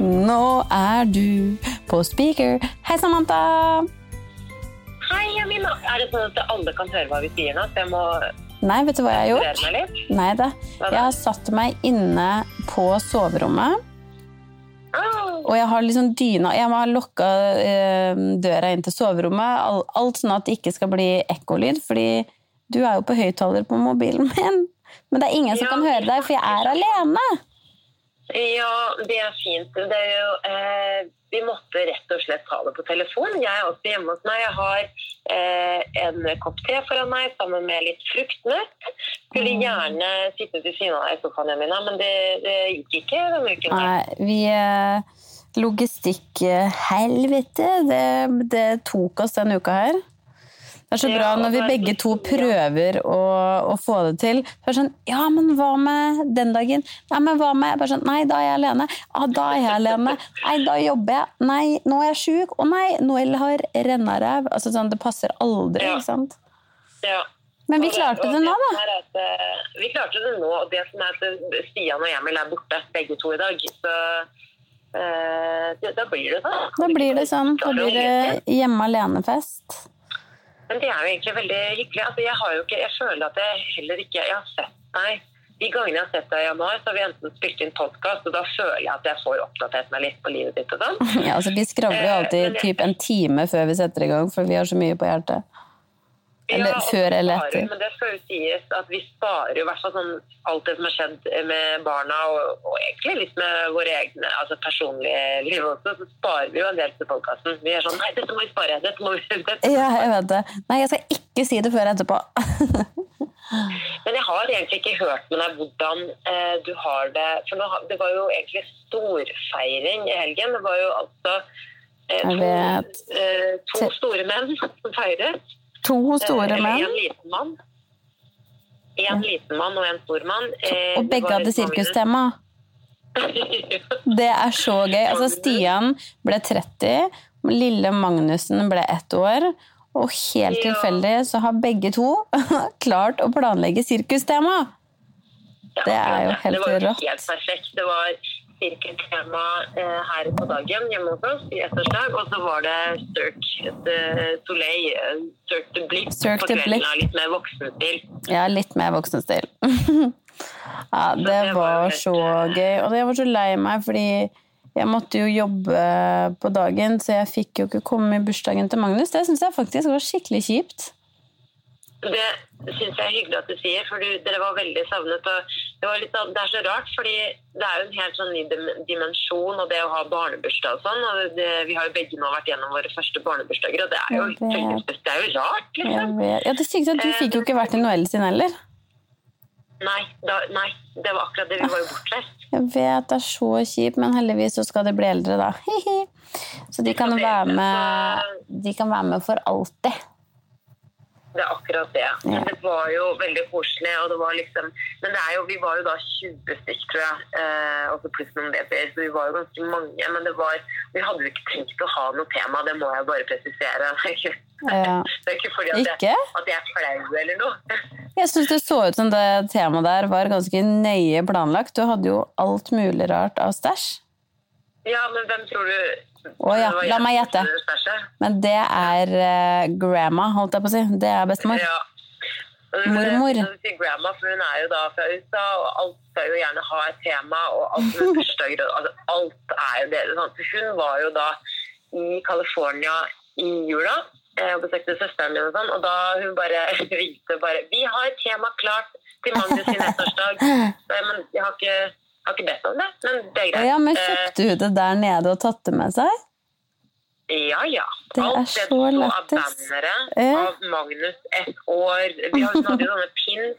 Nå er du på speaker. Hei, Samantha. Hei, Amina. Er det sånn at alle kan høre hva vi sier nå? Så jeg må Nei, vet du hva jeg har gjort? Nei da. Jeg har satt meg inne på soverommet, Ah, og jeg har liksom dyna Jeg har lokka eh, døra inn til soverommet, alt sånn at det ikke skal bli ekkolyd, fordi du er jo på høyttaler på mobilen min. Men det er ingen som kan høre deg, for jeg er alene. Ja, det er fint. Det er jo, eh, vi måtte rett og slett ta det på telefon. Jeg er også hjemme hos meg. Jeg har eh, en kopp te foran meg sammen med litt fruktnøtt. Skulle Mm. gjerne sittet ved siden av deg i sofaen, Emina, men det, det gikk ikke denne uken. Nei, vi eh, Logistikkhelvete, det, det tok oss denne uka her. Det er så bra når vi begge to prøver å, å få det til. Så er det sånn, ja, men hva med den dagen? Nei, men hva med? Sånn, nei, da er jeg alene. Ja, da er jeg alene. Nei, da jobber jeg. Nei, nå er jeg syk. Å nei, Noel har rennaræv. Altså sånn, det passer aldri, Ja. ikke sant? Ja. Men vi det- klarte det nå, da. at, eh, Vi klarte det nå, og det som er at Stian og Emil er borte, begge to i dag. Så eh, da blir det sånn. Da blir det sånn. Da blir det hjemme alene-fest. Men det er jo egentlig veldig hyggelig. Altså, jeg, har jo ikke, jeg føler at jeg heller ikke jeg har sett deg. De gangene jeg har sett deg i januar, så har vi enten spilt inn podkast, og da føler jeg at jeg får oppdatert meg litt på livet ditt og sånn. Ja, altså Vi skravler jo Eh, alltid eh, jeg... typ en time før vi setter i gang, for vi har så mye på hjertet. Eller Ja, før eller etter. Men det skal jo sies at vi sparer jo hvert fall sånn alt det som har skjedd med barna, og, og egentlig litt med våre egne altså personlige liv også, så sparer vi jo en del til podkasten. Vi er sånn Nei, dette må vi spare. Dette må vi dette. Ja, jeg vet det. Nei, jeg skal ikke si det før etterpå. Men jeg har egentlig ikke hørt med deg hvordan eh, du har det. For nå, det var jo egentlig storfeiring i helgen. Det var jo altså eh, to, eh, to store menn som feiret. To store Eh, menn, En liten mann. En liten mann og en stor mann. Eh, og begge hadde sirkustema. Det er så gøy. Altså, Stian ble 30, lille Magnussen ble ett år. Og helt tilfeldig så har begge to klart å planlegge sirkustema. Det er jo helt Det var helt perfekt. Det var sirkeltema eh, her på dagen hjemme hos oss i ettårsdag, og så var det Cirque de Soleil, eh, Cirque de Blick Cirque på kvelden, litt mer voksenstil. Ja, litt mer voksenstil. ja, det det var var så gøy. Og jeg var så lei meg, fordi jeg måtte jo jobbe på dagen, så jeg fikk jo ikke komme i bursdagen til Magnus. Det syns jeg faktisk var skikkelig kjipt. Det syns jeg er hyggelig at du sier, for du, dere var veldig savnet. Og det, var litt, sånn- det er så rart, fordi det er jo en helt sånn ny dimensjon, og det å ha barnebursdag og sånn. og det, Vi har jo begge nå vært gjennom våre første barnebursdager, og det er jo, det er jo rart, liksom. Ja, det er at du fikk jo ikke vært i Noel sin heller. Nei, da, nei, det var akkurat det. Vi var jo bortreist. Jeg vet det er så kjipt, men heldigvis så skal de bli eldre, da. Hihi. Så de kan være med, de kan være med for alltid. Det er akkurat det. Men det var jo veldig koselig. og det var liksom, Men det er jo, vi var jo da 20 stykk, tror jeg. Eh, og så pluss noen babyer. Så vi var jo ganske mange. Men det var, vi hadde jo ikke tenkt å ha noe tema, det må jeg bare presisere. Ja. Det er ikke fordi at Ikke? jeg, at jeg er flau eller noe. Jeg syns det så ut som det temaet der var ganske nøye planlagt. Du hadde jo alt mulig rart av stæsj. Ja, men hvem tror du Å ja, la meg gjette. Men det er uh, grandma, holdt jeg på å si. Det er bestemor. Ja. Mormor. sier grandma, for hun er jo da fra USA, og alt skal jo gjerne ha et tema. og alt med bursdager, altså, alt er jo det. Sånn. Så Hun var jo da i California i jula eh, og besøkte søsteren min, og sånn, og da hun bare ringte bare 'Vi har et tema klart til Magnus sin ettårsdag.' Men jeg har ikke, jeg har ikke bedt om det, men det er greit. ja, men Eh, kjøpte hun det der nede og tatt det med seg? Ja, ja. Det er Alt det så lættis. av bannere Ja. av Magnus ett år. Vi hadde sånne pins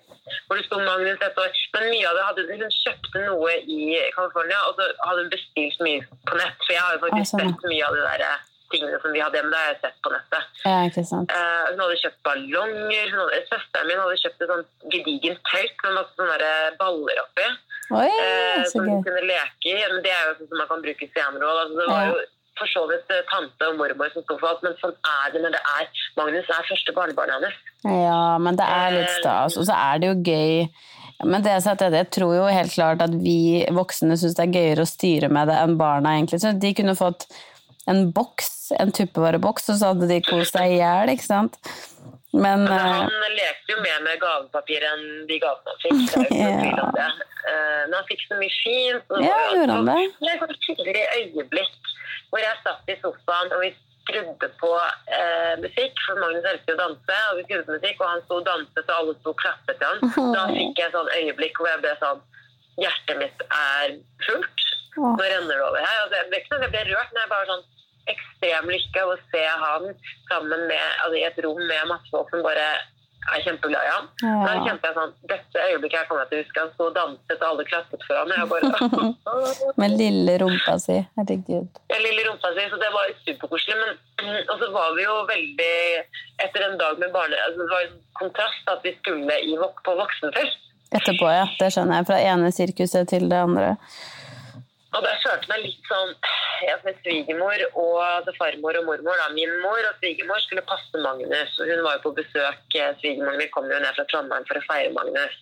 hvor det sto Magnus ett år. Men mye av det hadde hun kjøpte noe i California, og så hadde hun bestilt mye på nett. For jeg har jo faktisk sånn, sett mye av det der tingene som vi hadde hjemme. Det har jeg sett på nettet. Ja, ikke sant. Eh, hun hadde kjøpt ballonger. Hun hadde, søsteren min hadde kjøpt et sånt gedigent telt med masse sånne baller oppi. Oi, Eh, så som de kunne leke i. Men det er jo sånn som man kan bruke senere òg. Altså, det var Ja. jo for så vidt eh, tante og mormor som sto for alt, men sånn er det når det er Magnus er første barnebarnet hennes. Ja, men det er litt Eh, stas. Og så er det jo gøy men det jeg, jeg tror jo helt klart at vi voksne syns det er gøyere å styre med det enn barna. egentlig. Så de kunne fått en boks, en tuppevareboks, og så hadde de kost seg i hjel, ikke sant. Men eh, han lekte jo mer med gavepapir enn de gavene han fikk. Det er jo ikke noe tvil om det. Eh, Men han fikk så mye fint. Ja, gjorde han det? Det var et tydelig øyeblikk hvor jeg satt i sofaen og vi skrudde på eh, musikk, for Magnus elsker å danse, og vi skrudde på musikk, og han sto og danset, og alle sto og klappet til han. Da fikk jeg et sånn øyeblikk hvor jeg ble sånn Hjertet mitt er fullt. Nå renner det over her. Altså, jeg ble ikke sånn jeg ble rørt, men jeg bare sånn ekstrem lykke av å se han sammen med, altså, i et rom med masse folk som bare er kjempeglad i han. Ja. Da kjente jeg sånn Dette øyeblikket her kommer jeg til å huske. Han sto og danset, og alle klappet for ham. bare med lille rumpa si. Herregud. Ja, lille rumpa si, så det var superkoselig. Men og så var vi jo veldig Etter en dag med barne... Altså, det var en kontrast at vi skulle i, på voksenfest. Etterpå, ja. Det skjønner jeg. Fra ene sirkuset til det andre. Og da følte jeg meg litt sånn ja, med svigermor og farmor og mormor. Da. Min mor og svigermor skulle passe Magnus. og Hun var jo på besøk. eh, Svigermoren min kom jo ned fra Trondheim for å feire Magnus.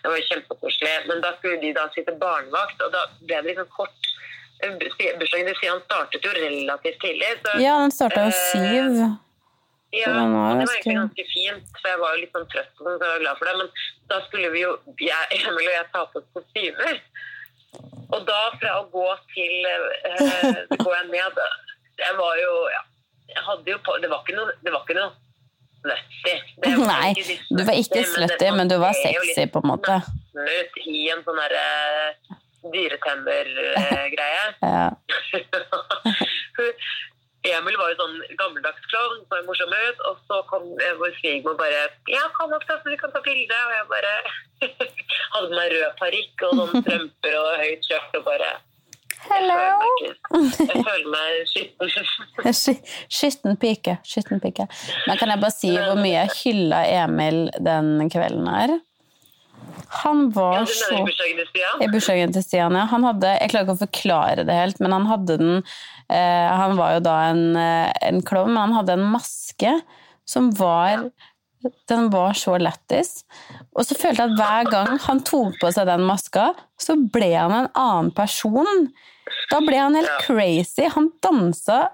Det var jo kjempekoselig. Men da skulle de da sitte barnevakt, og da ble det liksom kort eh, Bursdagen til Sian startet jo relativt tidlig. Så, Ja, den starta jo syv. Ja, det var egentlig ganske fint, for jeg var jo litt sånn trøtt og sånn, så jeg var glad for det. Men da skulle vi jo, jeg, Emil og jeg, ta på oss kostymer. Og da fra å gå til eh, går jeg ned Jeg var jo ja, Jeg hadde jo på Det var ikke noe, det var ikke noe slutty. Det var Nei, du var ikke slutty, men men du var sexy, på en måte. Ut i en sånn derre dyretemmer-greie. Ja. Emil var jo sånn gammeldags klovn, så morsom ut. Og så kom eh, vår svigermor bare Ja, kom opp, så vi kan ta bilde. Og jeg bare hadde på meg rød parykk og sånn strømper og høyt skjørt og bare Hello! Jeg føler meg, skitten. Skitten pike. Skitten pike. Men kan jeg bare si hvor mye jeg hylla Emil den kvelden her? Han var så i bursdagen til Stian? Ja. Han hadde, jeg klarer ikke å forklare det helt, men han hadde den eh, Han var jo da en, eh, en klovn, men han hadde en maske som var Den var så lættis. Og så følte jeg at hver gang han tok på seg den maska, så ble han en annen person. Da ble han helt crazy. Han dansa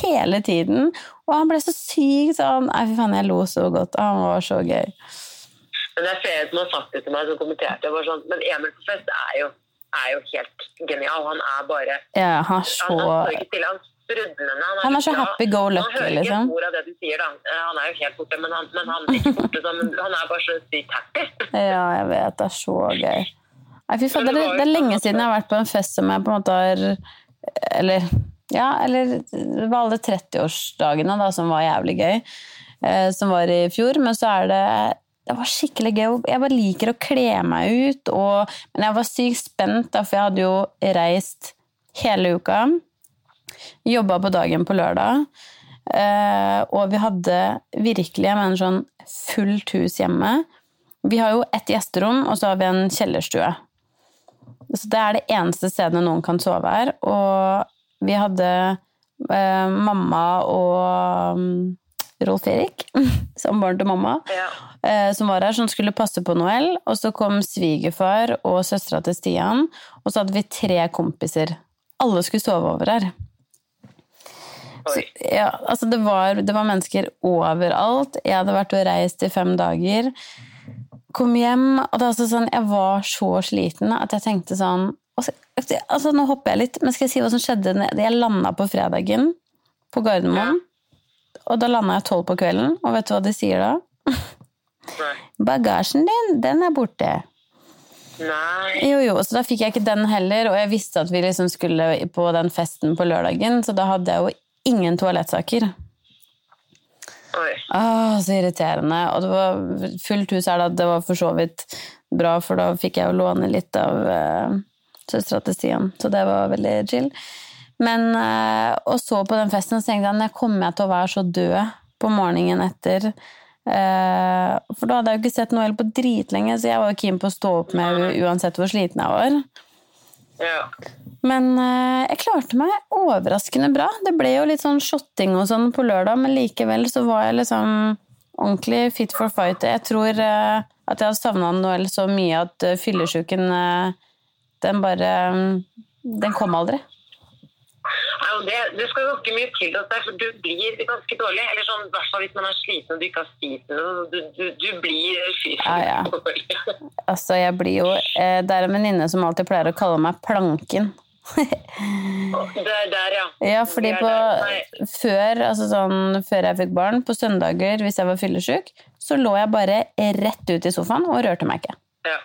hele tiden, og han ble så syk sånn Nei, fy faen, jeg lo så godt. Han var så gøy. Men det er flere som har sagt det til meg, som kommenterte. Bare sånn, men Emil på fest er jo, er jo helt genial. Han er bare Ja, han er så han. Han er sprudlende. Han er så happy go lucky, Han hører ikke liksom. et ord av det du sier, da. Eh, Han er jo helt borte, men han, men han, ikke borte, så, han er bare så sykt happy. Ja, jeg vet. Det er så gøy. Nei, fy faen, det, det er lenge siden jeg har vært på en fest som jeg på en måte har Eller ja, eller det var alle 30-årsdagene da, som var jævlig gøy. Eh, som var i fjor. Men så er det Det var skikkelig gøy. Jeg bare liker å kle meg ut. Og, men jeg var sykt spent, da, for jeg hadde jo reist hele uka. Jobba på dagen på lørdag. Eh, og vi hadde virkelig jeg mener sånn fullt hus hjemme. Vi har jo ett gjesterom, og så har vi en kjellerstue. Så det er det eneste stedet noen kan sove her. Og vi hadde eh, mamma og um, Rolf Erik, samboeren til mamma, Ja. eh, som var her, som skulle passe på Noel. Og så kom svigerfar og søstera til Stian, og så hadde vi tre kompiser. Alle skulle sove over her. Oi. Ja, altså det var, det var mennesker overalt. Jeg hadde vært og reist i fem dager. Kom hjem, og det er altså sånn, jeg var så sliten at jeg tenkte sånn altså, altså Nå hopper jeg litt, men skal jeg si hva som skjedde? Jeg landa på fredagen på Gardermoen. Og da landa jeg tolv på kvelden, og vet du hva de sier da? Bagasjen din, den er borte. Nei. Jo, jo, så da fikk jeg ikke den heller, og jeg visste at vi liksom skulle på den festen på lørdagen, så da hadde jeg jo ingen toalettsaker. Åh, så irriterende. Og det var fullt hus her, da. Det var for så vidt bra, for da fikk jeg jo låne litt av uh, søstera til Stian, så det var veldig chill. Men uh, Og så på den festen så tenkte jeg at kommer jeg til å være så død på morgenen etter. Uh, for da hadde jeg jo ikke sett Noel på dritlenge, så jeg var keen på å stå opp med uansett hvor sliten jeg var. Ja. Men eh, jeg klarte meg overraskende bra. Det ble jo litt sånn shotting og sånn på lørdag, men likevel så var jeg liksom ordentlig fit for fight. Jeg tror eh, at jeg har savna Noel så mye at uh, fyllesyken Den bare um, Den kom aldri. Nei, det, det skal ikke mye til, hos deg, for du blir ganske dårlig. Eller sånn, i hvert fall hvis man er sliten og du ikke har spist noe. Du, du, du blir fysisk Ja, ja. dårlig. Altså, jeg blir jo eh, Det er en venninne som alltid pleier å kalle meg Planken. Det er der, ja. Ja, fordi på der. Før, altså sånn, før jeg fikk barn, på søndager hvis jeg var fyllesyk, så lå jeg bare rett ut i sofaen og rørte meg ikke. ja.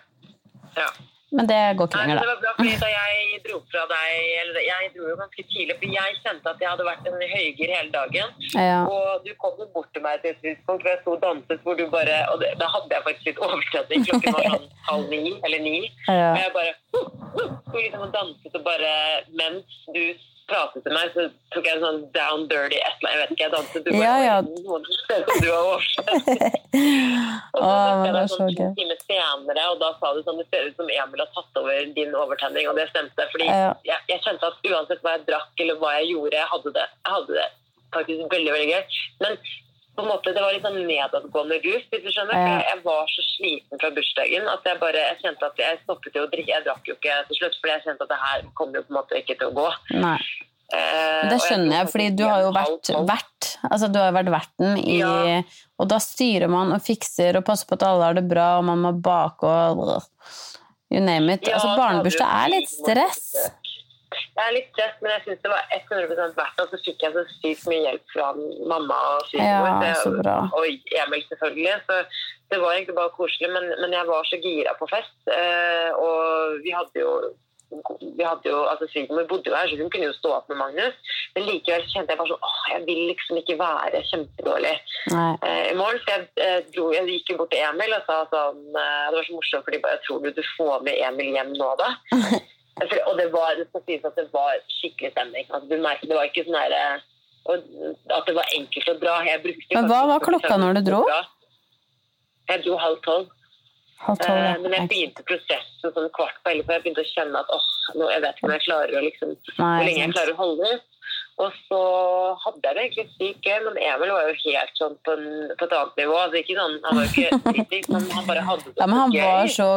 ja. Men det går ikke lenger, da. det var bra, fordi da jeg dro fra deg eller Jeg dro jo ganske tidlig, for jeg kjente at jeg hadde vært en høygir hele dagen. Ja. Og du kom jo bort til meg til et tidspunkt hvor jeg sto og danset, hvor du bare Og det, da hadde jeg faktisk litt overtenning. Klokken var sånn halv ni eller ni. Ja. Og jeg bare uh, uh, sto liksom og danset, og bare mens du pratet til meg, så tok jeg en sånn down dirty et eller annet. Jeg vet ikke, jeg danset. Ja, ja. «Oi, Det som du har oversett. Og så Å, men jeg deg så sånn to timer senere, og da sa du sånn det ser ut som Emil har tatt over din overtenning, og det stemte. Fordi Ja. jeg, jeg kjente at uansett hva jeg drakk eller hva jeg gjorde, jeg hadde det, jeg hadde det faktisk veldig, veldig gøy. Men på en måte, det var litt sånn nedadgående rus, hvis du skjønner. For jeg, jeg var så sliten fra bursdagen at jeg bare jeg kjente at jeg stoppet jo å drikke. Jeg drakk jo ikke til slutt, fordi jeg kjente at det her kommer jo på en måte ikke til å gå. Nei. Eh, det skjønner jeg, fordi du har jo vært vert. Altså, du har jo vært verten i Ja. Og da styrer man og fikser og passer på at alle har det bra, og man må bake og You name it. Ja, altså, barnebursdag er litt stress. Det er litt stress, men jeg syns det var 100 verdt. Og så fikk jeg så sykt mye hjelp fra mamma og svigermor. Ja. Og Emil, selvfølgelig. Så det var egentlig bare koselig. Men, men jeg var så gira på fest. Eh, og vi hadde jo vi hadde jo, altså Svigermor bodde jo her, så hun kunne jo stå opp med Magnus. Men likevel kjente jeg bare sånn åh, jeg vil liksom ikke være kjempedårlig eh, i morgen. Så jeg, eh, dro, jeg gikk jo bort til Emil og sa sånn eh, Det var så morsomt, fordi bare, jeg tror du du får med Emil hjem nå, da? For- Og det var, det skal sies at det var skikkelig stemning. Altså, du merker, det var ikke sånn eh, at det var enkelt å dra. Men hva var klokka når du dro? Jeg dro halv tolv. Halv tolv, Eh, ja. Men jeg begynte prosessen sånn kvart på elleve, for jeg begynte å kjenne at åh, nå, jeg vet ikke om jeg klarer å liksom, hvor lenge jeg klarer å holde ut. Og så hadde jeg det egentlig sykt gøy, men Emil var jo helt sånn på, en, på et annet nivå. Altså, ikke sånn, han var jo ikke kritisk, men han bare hadde det Ja, men han gøy. var så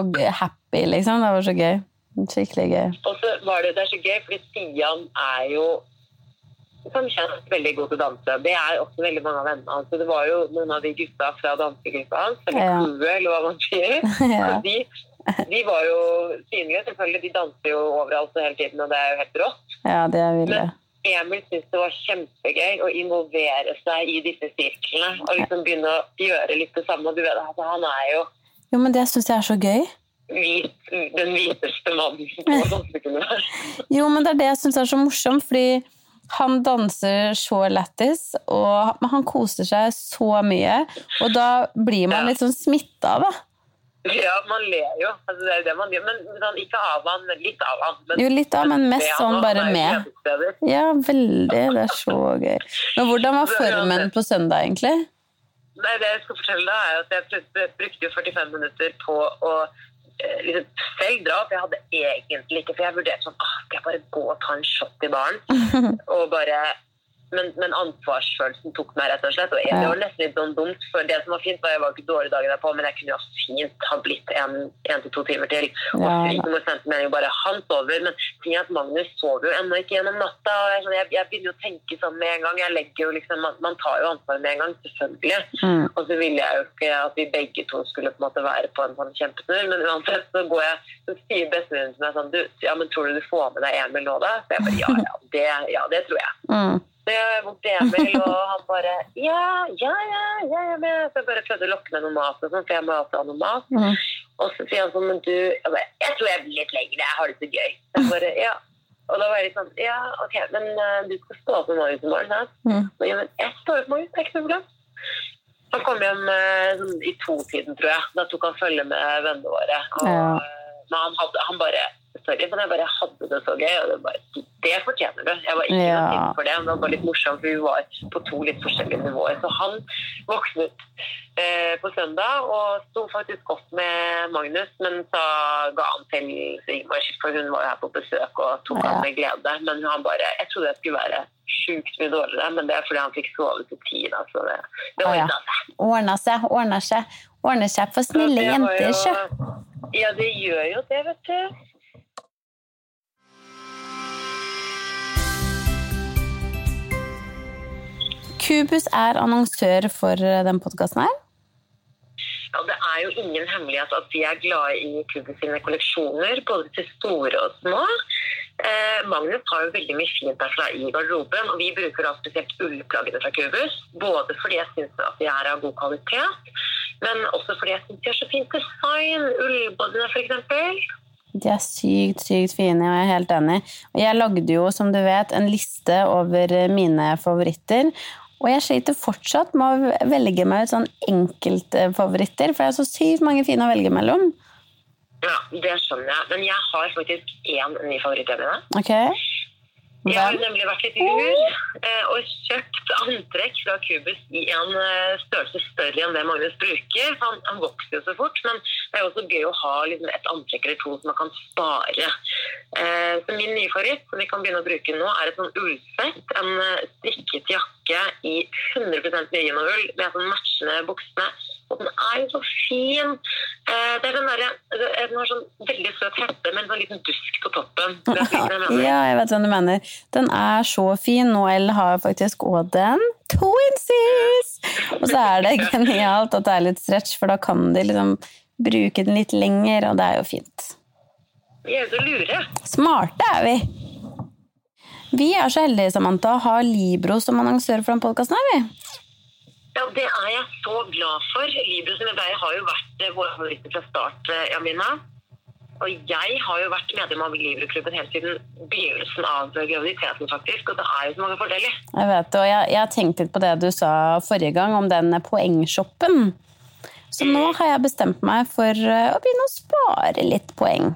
happy, liksom. Det var så gøy. Skikkelig gøy. Og så var det, det er så gøy, fordi Stian er jo som kjent veldig god til å danse. Det er også veldig mange av vennene hans. Det var jo noen av de gutta fra dansegruppa hans, eller Ja. eller hva man sier. Ja. De, de var jo synlige, selvfølgelig. De danser jo overalt og hele tiden, og det er jo helt rått. ja, det er ville. Men Emil syntes det var kjempegøy å involvere seg i disse sirklene. Og liksom begynne å gjøre litt det samme. Du vet, altså, han er jo Jo, men det syns jeg er så gøy. Hvit, den hviteste mannen på dansekunst. Jo, men det er det jeg syns er så morsomt, fordi han danser så lættis, og han koser seg så mye. Og da blir man litt sånn smitta, da. Ja, man ler jo. Altså, det er det man gjør. Men men ikke av han, men litt av han. Men, Jo, litt av, men mest sånn bare med. Ja, veldig. Det er så gøy. Men hvordan var formen på søndag, egentlig? Nei, det jeg skal fortelle deg, er at jeg brukte jo 45 minutter på å liksom selv dra. For jeg hadde egentlig ikke For jeg vurderte sånn ah, Skal jeg bare gå og ta en shot i baren? og bare men, men ansvarsfølelsen tok meg, rett og slett. Og det var nesten litt sånn dumt, for det som var fint, var jeg var ikke dårlig dagen derpå, men jeg kunne jo fint ha blitt en, en til to timer til. Og Ja, Friden sendte melding bare han sover, men ting er at Magnus sover jo ennå ikke gjennom natta. og jeg, sånn, jeg, jeg begynner jo å tenke sånn med en gang. Jeg legger jo liksom, man, man tar jo ansvaret med en gang, selvfølgelig. Mm. Og så ville jeg jo ikke at vi begge to skulle på en måte være på en sånn kjempetur, men uansett så går jeg, så sier bestevennen til meg sånn, du, ja, men tror du du får med deg Emil nå da? Så jeg bare, ja, ja, det, ja, det tror jeg. Mm. Så jeg var til Emil, og han bare, ja, ja, ja, ja, ja. Så jeg bare prøvde å lokke med noe mat, og sånn, for jeg må alltid ha noe mat. Mm. Og så sier han sånn, men du, jeg, bare, jeg tror jeg blir litt lenger, jeg har det så gøy. Så jeg bare, ja. Og da var jeg litt sånn, ja, ok, men uh, du skal stå opp med Magnus i morgen, sant? Mm. Ja, men jeg står opp med Magnus, det er ikke noe problem. Han kom hjem sånn, i to-tiden, tror jeg. Da tok han følge med vennene våre. Og, Ja. eh, Men han, hadde, han bare Sorry, men jeg bare hadde det så gøy. Og det, bare, det fortjener du. Jeg var ikke Ja. noe for det. men Det var litt morsomt, for vi var på to litt forskjellige nivåer. Så han våknet eh, på søndag og sto faktisk opp med Magnus, men så ga han til Ingmar, for hun var jo her på besøk og tok Ja. han med glede. Men han bare Jeg trodde jeg skulle være sjukt mye dårligere, men det er fordi han fikk sove til ti. Da, så det, det ordna seg. Ordna seg, ordna seg. Ordner seg for snille jenter, sjø. Ja, det gjør jo det, vet du. Kubus er annonsør for eh, den podkasten her. Ja, Det er jo ingen hemmelighet at vi er glade i Kubus sine kolleksjoner, både til store og små. Eh, Magnus har jo veldig mye fint derfra i garderoben, og vi bruker da spesielt ullplaggene fra Kubus. Både fordi jeg syns at de er av god kvalitet, men også fordi jeg syns de har så fint design. Ullbodyene, f.eks. De er sykt, sykt fine, og jeg er helt enig. Jeg lagde jo, som du vet, en liste over eh, mine favoritter. Og jeg sliter fortsatt med å velge meg ut sånn enkeltfavoritter, for jeg har så sykt mange fine å velge mellom. Ja, det skjønner jeg. Men jeg har faktisk én ny favoritt hjemme. Ok? Jeg har nemlig vært litt lur eh, og kjøpt antrekk fra Kubus i en eh, størrelse større enn det Magnus bruker. Han, han vokser jo så fort, men det er jo også gøy å ha liksom, et antrekk eller to som man kan spare. Eh, så min nye favoritt, som vi kan begynne å bruke nå, er et sånn ullsett. En strikket jakke i 100 merino-ull med sånn matchende buksene. Og den er jo så fin. Eh, det er den, derre- den har sånn veldig søt hette med en sånn liten dusk på toppen. Er jeg. Ja, jeg vet hva du mener. Den er så fin. Noel har faktisk òg den. Twinsies! Og så er det genialt at det er litt stretch, for da kan de liksom bruke den litt lenger, og det er jo fint. Vi er så lure. Smarte er vi! Vi er så heldige, Samantha, å ha Libro som annonsør for den podkasten her, vi. Ja, det er jeg så glad for. Libro som jeg pleier har jo vært eh, våre favoritter fra start, Amina Jamina. Og jeg har jo vært medlem av Libro-klubben helt siden begynnelsen av graviditeten, faktisk. Og det er jo så mange fordeler. Jeg vet det, og jeg, jeg har tenkt litt på det du sa forrige gang om den poengshoppen. Så nå har jeg bestemt meg for eh, å begynne å spare litt poeng.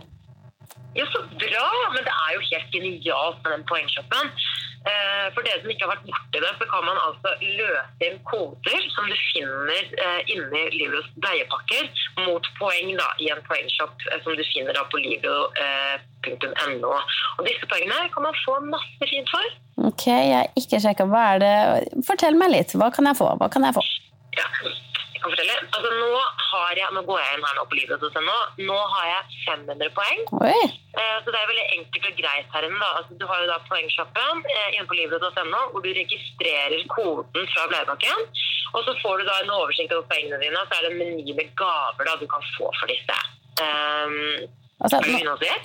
Ja, så bra! Men det er jo helt genialt med den poengshoppen. Eh, For dere som ikke har vært borti det, så kan man altså løse inn koder som du finner eh, inni Libros bleiepakker, mot poeng da, i en poengshop eh, som du finner da på libro.no. Og disse poengene kan man få masse fint for. Ok, jeg har ikke sjekka. Hva er det Fortell meg litt. Hva kan jeg få? Hva kan jeg få? Ja, jeg kan fortelle. Altså, nå, har jeg, nå går jeg inn her nå på livet.no. Nå har jeg 500 poeng. Eh, Så det er veldig enkelt og greit her inne. Da. Altså, du har jo da poengshoppen eh, inne på livret.no, hvor du registrerer koden fra Bleibakken. Og så får du da en oversikt over poengene dine, og så er det en meny med gaver da du kan få for disse. Um, Altså,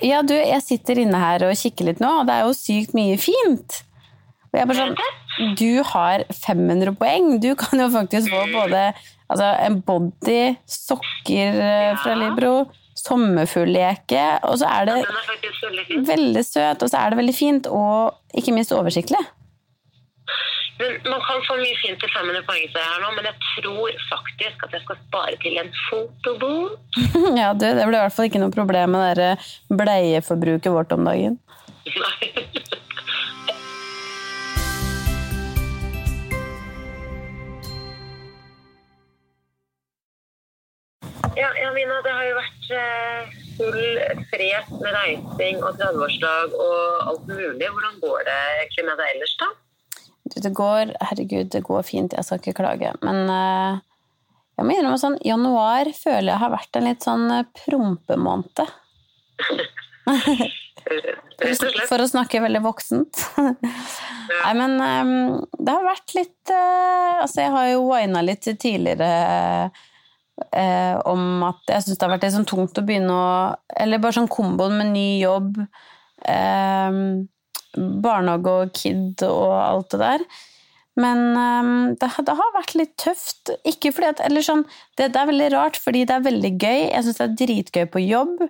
ja, du, jeg sitter inne her og kikker litt nå, og det er jo sykt mye fint. Og jeg bare sånn, du har 500 poeng. Du kan jo faktisk få både altså, en body, sokker ja. fra. Libro, sommerfuglleke, og så er det ja, veldig veldig søt, og så er det veldig fint, og ikke minst oversiktlig. Men man kan få mye fint til 500 poeng her nå, men jeg tror faktisk at jeg skal spare til en fotobok. Ja, du, det blir i hvert fall ikke noe problem med det bleieforbruket vårt om dagen. Nei. Ja, ja, Mina, det har jo vært eh, full fres med reising og 30-årsdag og alt mulig. Hvordan går det egentlig med deg ellers, da? Du, det går, herregud, det går fint, jeg skal ikke klage. Men uh, jeg må innrømme sånn, januar føler jeg har vært en litt sånn eh, prompemåned. For å snakke veldig voksent. Nei, men um, det har vært litt uh, Altså, jeg har jo wina litt tidligere eh, om at jeg syns det har vært litt sånn tungt å begynne å Eller bare sånn komboen med ny jobb, eh, barnehage og kid og alt det der. Men eh, det, har- det har vært litt tøft. Ikke fordi at Eller sånn det, det er veldig rart, fordi det er veldig gøy. Jeg syns det er dritgøy på jobb.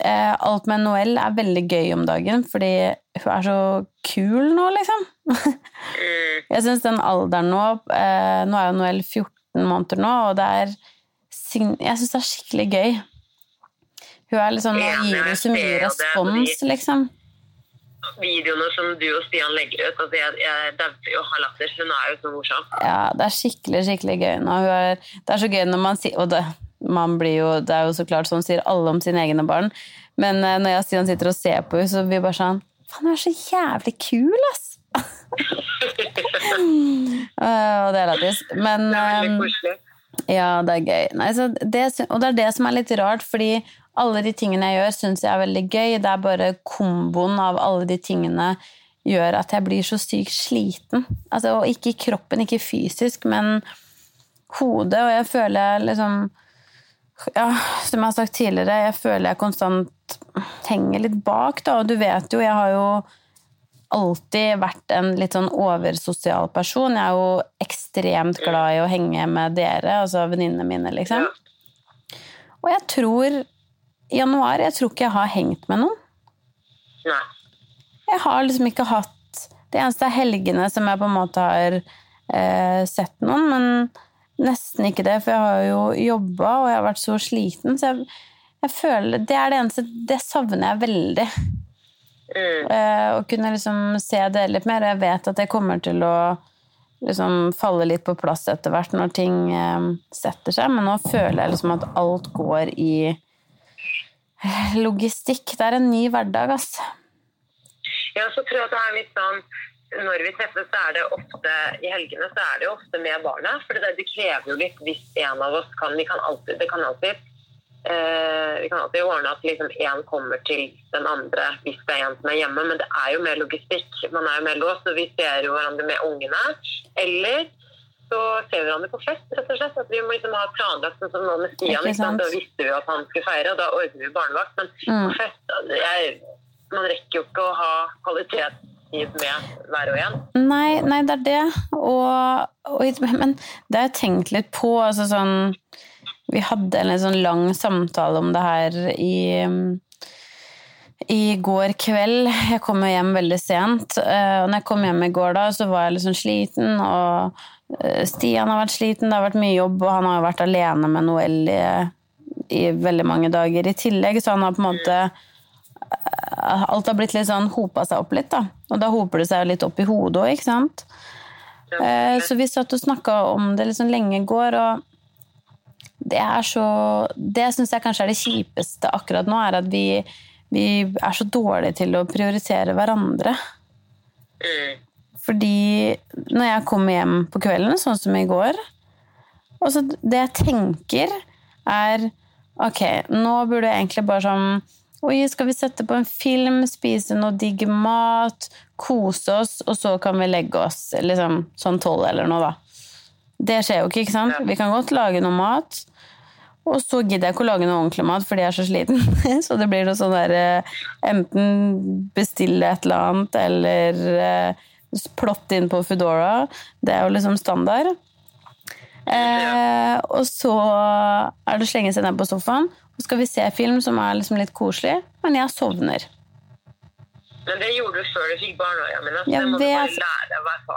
Eh, alt med Noëlle er veldig gøy om dagen, fordi hun er så kul nå, liksom. Mm. Jeg syns den alderen nå eh, Nå er jo Noëlle 14 måneder nå, og det er Jeg syns det er skikkelig gøy. Hun er liksom gir jo så mye respons, liksom. Videoene som du og Stian legger ut, altså jeg, jeg dauer jo av latter. Hun er jo så morsom. Ja, det er skikkelig, skikkelig gøy er, det er så gøy når man sier Og det, man blir jo, det er jo så klart sånn sier alle om sine egne barn. Men eh, når jeg og Stian sitter og ser på henne, så blir vi bare sånn Faen, hun er så jævlig kul, ass! Eh, og det er lættis. Men Det er veldig eh, koselig. Ja, det er gøy. Nei, det, og det er det som er litt rart, fordi alle de tingene jeg gjør, syns jeg er veldig gøy. Det er bare komboen av alle de tingene gjør at jeg blir så sykt sliten. Altså, og ikke i kroppen, ikke fysisk, men hodet. Og jeg føler jeg liksom ja, Som jeg har sagt tidligere, jeg føler jeg konstant henger litt bak. Da. Og du vet jo, jeg har jo alltid vært en litt sånn oversosial person. Jeg er jo ekstremt glad i å henge med dere, altså venninnene mine, liksom. Og jeg tror i januar Jeg tror ikke jeg har hengt med noen. Nei. Jeg har liksom ikke hatt Det eneste er helgene som jeg på en måte har eh, sett noen, men nesten ikke det, for jeg har jo jobba, og jeg har vært så sliten, så jeg, jeg føler Det er det eneste Det savner jeg veldig. Mm. Eh, å kunne liksom se det litt mer. Jeg vet at jeg kommer til å liksom falle litt på plass etter hvert når ting eh, setter seg, men nå føler jeg liksom at alt går i logistikk. Det er en ny hverdag, ass. Ja, så tror jeg at det er litt sånn når vi treffes, så er det ofte i helgene så er det jo ofte med barna. For det, det krever jo litt hvis en av oss kan Vi kan alltid, det kan alltid, vi kan alltid ordne at liksom én kommer til den andre hvis det er en som er hjemme, men det er jo mer logistikk. Man er jo mer låst, og vi ser jo hverandre med ungene. Eller så ser vi hverandre på fest, rett og slett. At vi må liksom ha planlagt sånn som nå med Stian. Sant? Da visste vi at han skulle feire, og da ordner vi barnevakt. Men Mm. på fest jeg, Man rekker jo ikke å ha kvalitetstid med hver og en. Nei, nei, det er det. Og, og, men det har jeg tenkt litt på. Altså sånn Vi hadde en sånn lang samtale om det her i i går kveld. Jeg kom jo hjem veldig sent. eh, Og når jeg kom hjem i går, da, så var jeg litt sånn sliten. Og eh, Stian har vært sliten, det har vært mye jobb, og han har jo vært alene med Noel i, i veldig mange dager i tillegg, så han har på en måte eh, Alt har blitt litt sånn hopa seg opp litt, da. Og da hoper det seg litt opp i hodet òg, ikke sant? Så vi satt og snakka om det liksom lenge i går, og det er så Det syns jeg kanskje er det kjipeste akkurat nå, er at vi, vi er så dårlige til å prioritere hverandre. Mm. Fordi når jeg kommer hjem på kvelden, sånn som i går og så Det jeg tenker, er Ok, nå burde jeg egentlig bare sånn Oi, skal vi sette på en film, spise noe digg mat, kose oss, og så kan vi legge oss liksom sånn tolv eller noe, da. Det skjer jo ikke, ikke sant? Vi kan godt lage noe mat, og så gidder jeg ikke å lage noe ordentlig mat fordi jeg er så sliten. så det blir noe sånn der eh, Enten bestille et eller annet, eller eh, plotte inn på Foodora. Det er jo liksom standard. Eh, og så er det å slenge seg ned på sofaen, og skal vi se film som er liksom litt koselig, men jeg sovner. Men det gjorde du før du fikk barn òg, Jamina. Jeg vet.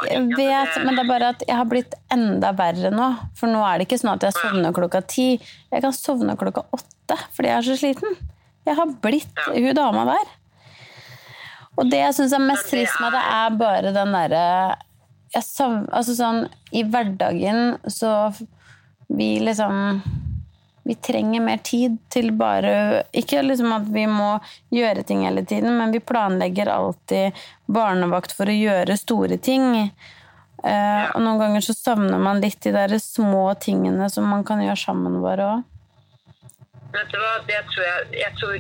Jeg vet, men det er bare at jeg har blitt enda verre nå. For nå er det ikke sånn at jeg sovner klokka ti. Jeg kan sovne klokka åtte fordi jeg er så sliten. Jeg har blitt Ja. hun dama der. Og det jeg syns er mest trist med det, er bare den derre Altså sånn I hverdagen så Vi liksom Vi trenger mer tid til bare Ikke liksom at vi må gjøre ting hele tiden, men vi planlegger alltid barnevakt for å gjøre store ting. Uh, og noen ganger så savner man litt de der små tingene som man kan gjøre sammen bare òg. Vet du hva, det tror jeg, jeg tror,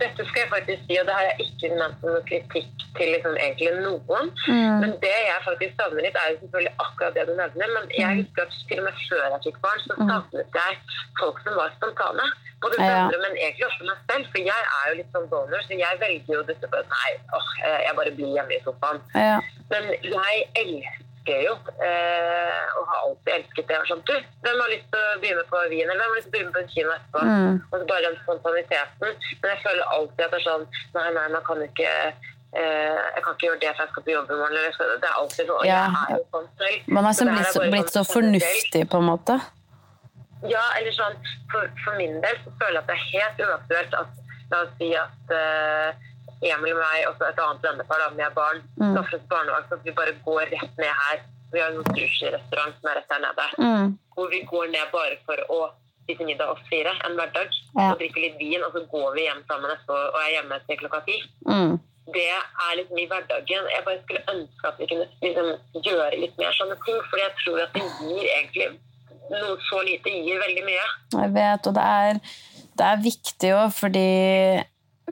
Dette skal jeg faktisk si, og det har jeg ikke ment noen kritikk til liksom egentlig noen. Mm. Men det jeg faktisk savner litt, er jo selvfølgelig akkurat det du nevner. Men Mm. jeg husker at til og med før jeg fikk barn, så savnet jeg folk som var spontane. Både Ja. venner, men egentlig også meg selv. For jeg er jo litt sånn donor, så jeg velger jo dette på nei, åh, jeg bare blir hjemme i sofaen. Ja. Men jeg elsker jo, eh, og har alltid elsket det. Sånn, du, hvem har lyst til å begynne på Wien, eller hvem har lyst til å begynne på en kino etterpå? Mm. Og så bare den spontaniteten. Men jeg føler alltid at det er sånn, nei, nei, man kan ikke, eh, jeg kan ikke gjøre det for jeg skal på jobb i morgen. Eller, det er alltid sånn, Ja, jeg er jo sånn selv. Man har liksom blitt, så, blitt så sånn fornuftig, på en måte. Ja, eller sånn, for, for min del så føler jeg at det er helt uaktuelt at La oss si at eh, Emil og meg og så et annet vennepar med barn Mm. oss barnevakt, så vi bare går rett ned her. Vi har en sushirestaurant som er rett der nede. Mm. Hvor vi går ned bare for å spise middag oss fire en hverdag. Ja. Og drikke litt vin, og så går vi hjem sammen etterpå og er hjemme til klokka ti. Mm. Det er liksom i hverdagen. Jeg bare skulle ønske at vi kunne liksom, gjøre litt mer sånne ting. For jeg tror at det gir egentlig noe så lite gir veldig mye. Jeg vet, og det er, det er viktig òg, fordi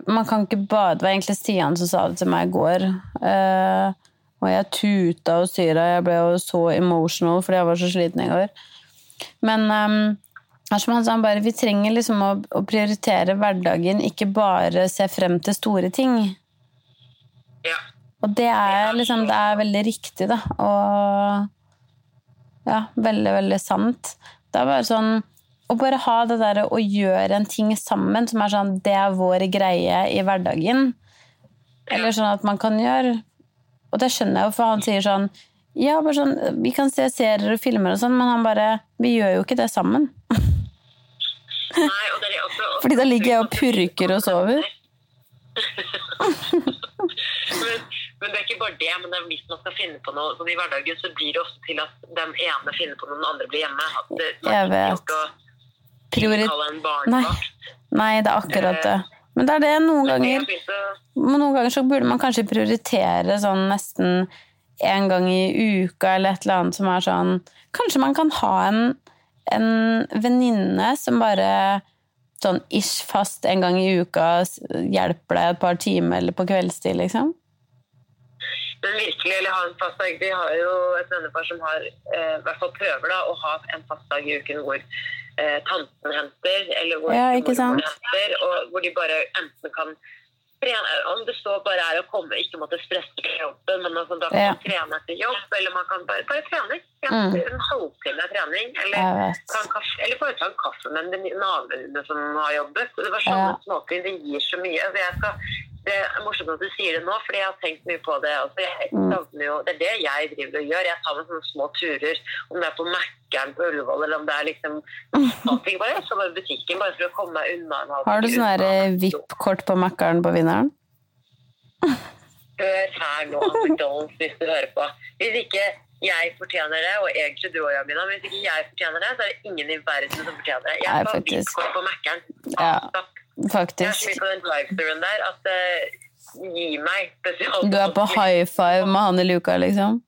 man kan ikke bare Det var egentlig Stian som sa det til meg i går. Uh, og jeg tuta og syra. Jeg ble jo så emotional fordi jeg var så sliten i går. Men um, han sa, han bare, vi trenger liksom å, å, prioritere hverdagen, ikke bare se frem til store ting. Ja. Og det er liksom Det er veldig riktig, da. Og ja, veldig, veldig sant. Det er bare sånn å bare ha det derre å gjøre en ting sammen som er sånn Det er vår greie i hverdagen. Eller sånn at man kan gjøre Og det skjønner jeg jo, for han sier sånn Ja, bare sånn Vi kan se serier og filmer og sånn, men han bare Vi gjør jo ikke det sammen. Nei, og det er også, Fordi da ligger jeg og purker og sover. men, men, det er ikke bare det. men det er Hvis man skal finne på noe sånn i hverdagen, så blir det ofte til at den ene finner på noe, den andre blir hjemme. At det, jeg vet. Priorit... Nei. Nei, det er akkurat det. Men det er det noen ganger Noen ganger så burde man kanskje prioritere sånn nesten en gang i uka eller et eller annet som er sånn Kanskje man kan ha en, en venninne som bare sånn ish fast en gang i uka hjelper deg et par timer eller på kveldstid, liksom? Men virkelig, eller ha en fast dag. Vi har jo et vennepar som har, eh, i hvert fall prøver da, å ha en fast dag i uken hvor eh, tanten henter, eller hvor, ja, hvor henter, og hvor de bare enten kan trene Om det så bare er å komme, ikke måtte stresse på jobben, men altså, da kan ja. man trene etter jobb, eller man kan bare, bare trene. Mm. En halvtime trening, eller, kaffe, eller bare ta en kaffe med en venninne som har jobbet. Det var sånne ja. småting. Det gir så mye. Altså, jeg skal det er morsomt at du sier det nå, fordi jeg har tenkt mye på det. Altså, jeg mm. jo, det er det jeg driver og gjør. Jeg tar meg sånne små turer, om det er på Mækkern på Ullevål eller om det er liksom ting bare. Så bare butikken bare for å komme meg unna Har du sånn VIP-kort på Mækkern på vinneren? Hør her nå, McDonald's, hvis du hører på. Hvis ikke jeg fortjener det, og egentlig du og Jamina, men hvis ikke jeg fortjener det, så er det ingen i verden som fortjener det. Jeg har VIP-kort på Mækkern. Ja. Faktisk. Jeg er så mye på den drive der at uh, gi meg spesial. Du er på high five med han i luka, liksom?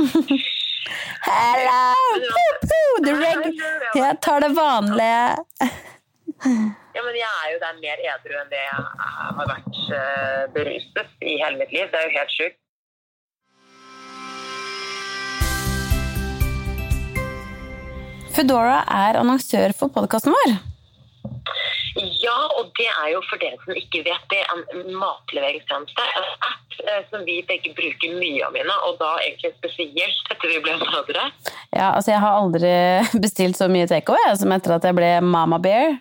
Hello! Jeg tar det vanlige. ja, men jeg er jo der mer edru enn det jeg har vært uh, beruset i hele mitt liv. Det er jo helt sjukt. Foodora er annonsør for podkasten vår. Ja, og det er jo for dere som ikke vet det, en matleveringstjeneste. En app eh, som vi begge bruker mye av mine, og da egentlig spesielt etter vi ble mødre. Ja, altså jeg har aldri bestilt så mye takeaway som etter at jeg ble Mama Bear.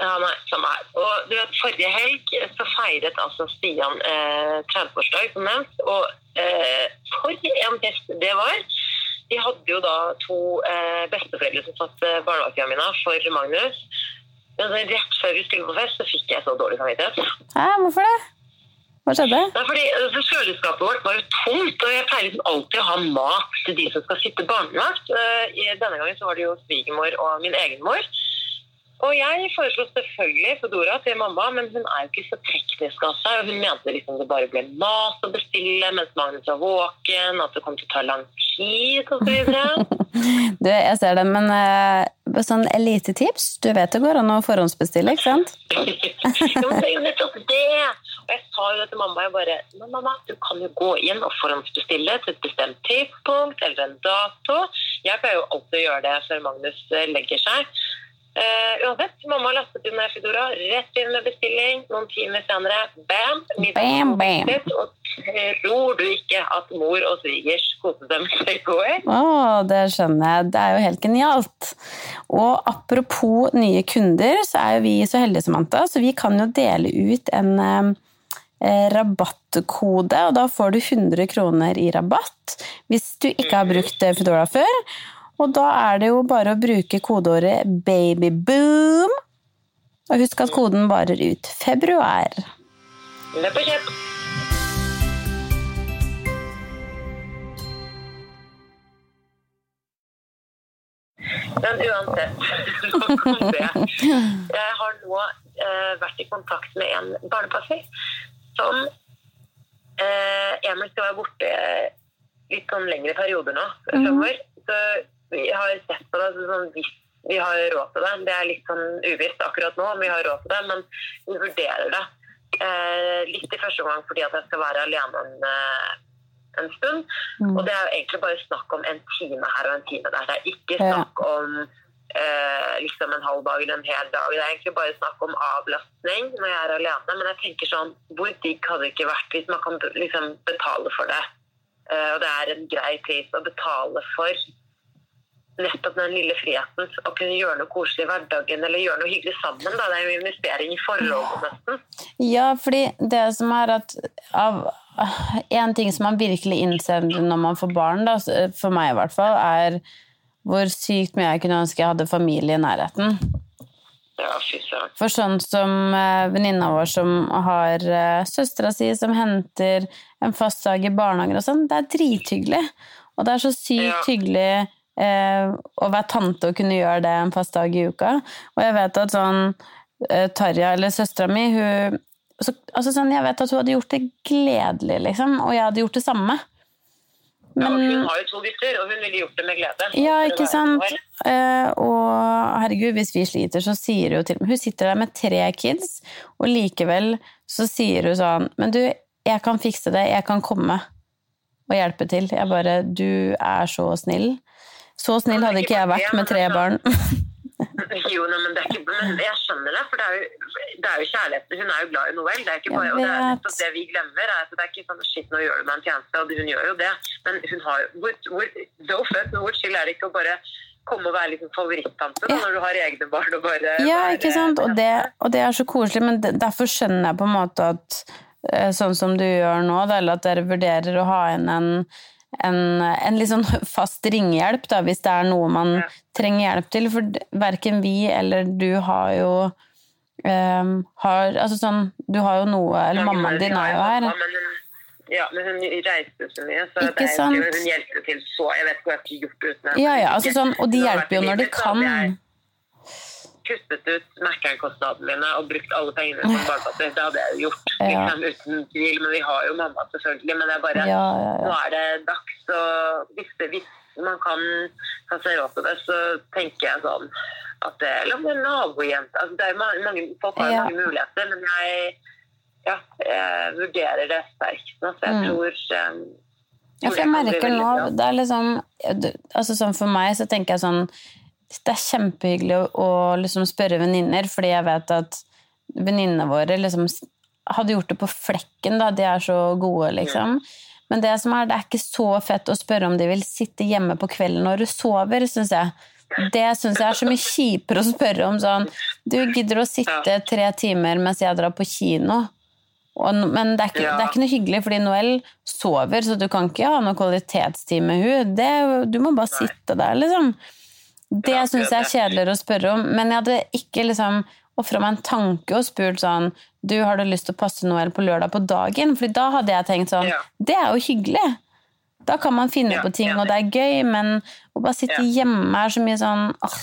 Ja, nei, samme her. Og du vet, Forrige helg så feiret altså Stian eh, 30-årsdag, som nevnt. Og eh, for en fest det var! De hadde jo da to eh, besteforeldre som satt eh, barnevakttida for Magnus. Men rett før vi skulle på fest, så fikk jeg så dårlig samvittighet. Hæ, hvorfor det? Hva skjedde? Det fordi altså, Kjøleskapet vårt var jo tomt, og jeg pleier liksom alltid å ha mat til de som skal sitte barnevakt. Eh, denne gangen så var det jo svigermor og min egen mor. Og jeg foreslo selvfølgelig Fodora til mamma, men hun er jo ikke så teknisk av seg. og Hun mente liksom det bare ble mat å bestille mens Magnus var våken, at det kom til å ta lang tid osv. du, jeg ser det, men uh, sånn elitetips Du vet det går an å forhåndsbestille, ikke sant? jo, det er jo nettopp det! Og jeg sa jo til mamma. Jeg bare Men mamma, du kan jo gå inn og forhåndsbestille til et bestemt tidspunkt eller en dato. Jeg pleier jo alltid å gjøre det før Magnus eh, legger seg. Uh, uansett, mamma lastet inn Foodora, rett inn med bestilling. Noen timer senere, bam! bam, bam. Og tror du ikke at mor og svigers koste seg med takeaway? Oh, det skjønner jeg. Det er jo helt genialt. Og apropos nye kunder, så er jo vi så heldige, Samantha, så vi kan jo dele ut en eh, rabattkode, og da får du 100 kroner i rabatt hvis du ikke har brukt Foodora før. Og da er det jo bare å bruke kodeåret 'babyboom'. Og husk at koden varer ut februar. Løp og kjøp! Men uansett, nok om det. Jeg har nå eh, vært i kontakt med en barnepasser som eh, Emil skal være borte litt sånn lengre perioder nå. Mm. Så vi har sett på det sånn hvis vi har råd til det. Det er litt sånn uvisst akkurat nå om vi har råd til det, men vi vurderer det. Eh, litt i første omgang fordi at jeg skal være alene en, eh, en stund. Mm. Og det er jo egentlig bare snakk om en time her og en time der. Det er ikke snakk om eh, liksom en halv dag eller en hel dag. Det er egentlig bare snakk om avlastning når jeg er alene. Men jeg tenker sånn, hvor digg hadde det ikke vært hvis man kan liksom betale for det? Eh, og det er en grei pris å betale for nettopp den lille friheten. Å kunne gjøre noe koselig i hverdagen eller gjøre noe hyggelig sammen. Da. Det er jo investering i forholdet nesten. Ja, fordi det som er at av En ting som man virkelig innser når man får barn, da, for meg i hvert fall, er hvor sykt mye jeg kunne ønske jeg hadde familie i nærheten. Ja. For sånn som eh, venninna vår som har eh, søstera si som henter en fast dag i barnehagen og sånn, det er drithyggelig. Og det er så sykt Ja. hyggelig å være tante og kunne gjøre det en fast dag i uka. Og jeg vet at sånn eh, Tarja, eller søstera mi, hun så, altså sånn, Jeg vet at hun hadde gjort det gledelig, liksom, og jeg hadde gjort det samme. Ja, hun har jo to gutter, og hun ville gjort det med glede. ja, ikke sant? Eh, og herregud, hvis vi sliter, så sier hun til Hun sitter der med tre kids, og likevel så sier hun sånn Men du, jeg kan fikse det, jeg kan komme og hjelpe til. Jeg bare Du er så snill. Så snill hadde ikke jeg vært med tre barn. Jo, nei, men, det er ikke, men jeg skjønner det, for det er jo, det er jo kjærligheten. Hun er jo glad i Noel. Det er ikke bare, og det er nettopp det vi glemmer. Er det er ikke sånn shit, nå gjør du meg en tjeneste, og hun gjør jo det. Men hun har jo hvor, hvor, no offense, men hvor chill er det ikke å bare komme og være liksom favorittante Ja. når du har egne barn og bare Ja, ikke sant? Og det, og det er så koselig, men derfor skjønner jeg på en måte at eh, sånn som du gjør nå, eller at dere vurderer å ha inn en, en, en litt sånn fast ringehjelp, da, hvis det er noe man Ja. trenger hjelp til. For verken vi eller du har jo um, har, altså sånn, Du har jo noe Eller mammaen din er jo her. Ja, men hun reiste så mye, så Ikke det er, hun hjelper til så Jeg vet ikke hva jeg skulle gjort uten henne. Ja, ja, altså sånn, og de hjelper jo når de kan. Kuttet ut Mækkern-kostnadene mine og brukt alle pengene som barnepasser. Det hadde jeg jo gjort, Ja. liksom, uten tvil. Men vi har jo mamma, selvfølgelig. Men det er bare, Ja, ja, nå er det dags, og hvis, det, hvis man kan, ta seg råd til det, så tenker jeg sånn at det, Eller om det er nabojente altså, det er mange, Folk har jo mange muligheter, men jeg, ja, jeg vurderer det sterkt nå. Så jeg Mm. tror um, Ja, for jeg merker nå det er liksom, altså sånn For meg så tenker jeg sånn Det er kjempehyggelig å, å liksom spørre venninner, fordi jeg vet at venninnene våre liksom hadde gjort det på flekken. da, De er så gode, liksom. Men det som er, det er ikke så fett å spørre om de vil sitte hjemme på kvelden når du sover, syns jeg. Det syns jeg er så mye kjipere å spørre om sånn Du gidder å sitte tre timer mens jeg drar på kino? Og, men det er, ikke, det er ikke noe hyggelig, fordi Noel sover, så du kan ikke ha noe kvalitetstid med hun. Det, du må bare sitte der, liksom. Det Ja, syns jeg er kjedeligere å spørre om. Men jeg hadde ikke liksom ofra meg en tanke og spurt sånn Du, har du lyst til å passe Noel på lørdag på dagen? Fordi da hadde jeg tenkt sånn Ja. Det er jo hyggelig. Da kan man finne Ja, på ting, og det er gøy, men å bare sitte hjemme er så mye sånn åh,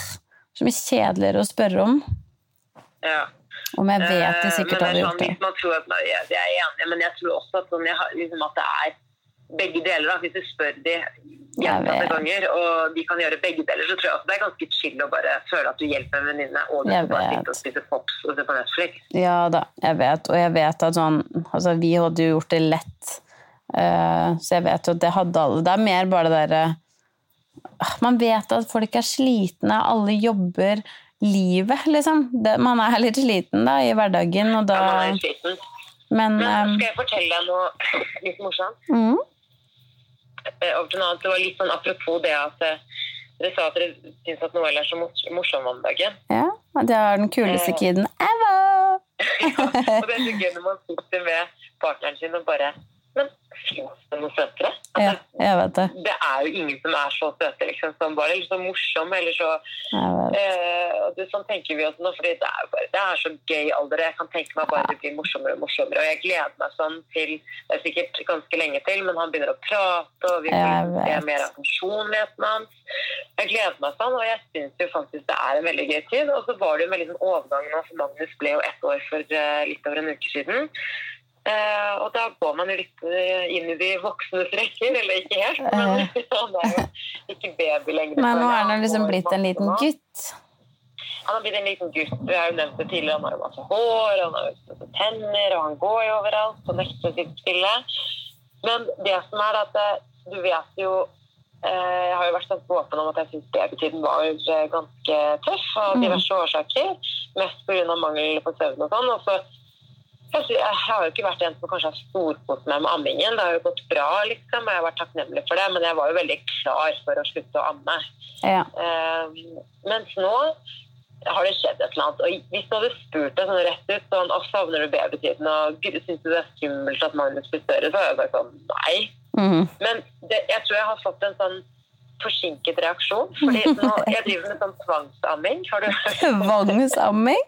Så mye kjedeligere å spørre om. Ja. Om jeg vet de Eh, sikkert men hadde gjort sånn, det. jeg er enig, men jeg tror også at, sånn, jeg, har- liksom, at det er begge deler. Da. Hvis du spør de gjentatte ganger, og de kan gjøre begge deler, så tror jeg også det er ganske chill å bare føle at du hjelper en venninne, og du bare sitter og spise pops og se på Netflix. Ja da, jeg vet. Og jeg vet at sånn Altså, vi hadde jo gjort det lett. uh, så jeg vet jo at det hadde alle. Det er mer bare det derre Man vet at folk er slitne, alle jobber livet, liksom. Det, man er litt sliten da i hverdagen, og da Ja, man er sliten. Men Men eh, skal jeg fortelle deg noe litt morsomt? mm, over til noe annet. Det var litt sånn apropos det at eh, dere sa at dere syns at Noel er så morsom om dagen. Ja, det er den kuleste Eh. kiden ever! og det er så gøy når man sitter med partneren sin og bare Men fins det noe søtere? Ja, Altså, jeg vet det. det er jo ingen som er så søte, liksom, som bare eller så morsom, eller så eh, og det, Sånn tenker vi også nå, fordi det er, bare, det er så gøy alder. Jeg kan tenke meg bare det blir morsommere og morsommere. Og jeg gleder meg sånn til Det er sikkert ganske lenge til, men han begynner å prate, og vi får mer av funksjonligheten hans. Jeg gleder meg sånn, og jeg syns jo faktisk det er en veldig gøy tid. Og så var det jo en veldig sånn overgang nå, for Magnus ble jo ett år for eh, litt over en uke siden. Eh, og da går man jo litt eh, inn i de voksnes rekker, eller ikke helt. Men han er jo ikke baby lenger. Men nå er han liksom blitt en liten gutt. Han har blitt en liten gutt. Vi har jo nevnt det tidligere. Han har jo masse hår, han har jo tenner, og han går jo overalt og nekter å sitte stille. Men det som er at eh, du vet jo eh, Jeg har jo vært ganske åpen om at jeg syns babytiden var eh, ganske tøff av Mm. diverse årsaker. Mest pga. mangel på søvn og sånn. Og så jeg, har jo ikke vært en som kanskje har storkost meg med ammingen. Det har jo gått bra, liksom, og jeg har vært takknemlig for det. Men jeg var jo veldig klar for å slutte å amme. Ja. Uh, mens nå har det skjedd et eller annet. Og hvis du hadde spurt deg sånn rett ut sånn, «Å, savner du babytiden og «Gud, syns du det er skummelt at Magnus blir større, så hadde jeg sagt sånn nei. Mhm. Men det, jeg tror jeg har fått en sånn forsinket reaksjon. fordi nå, jeg driver med sånn tvangsamming. Har du Tvangsamming?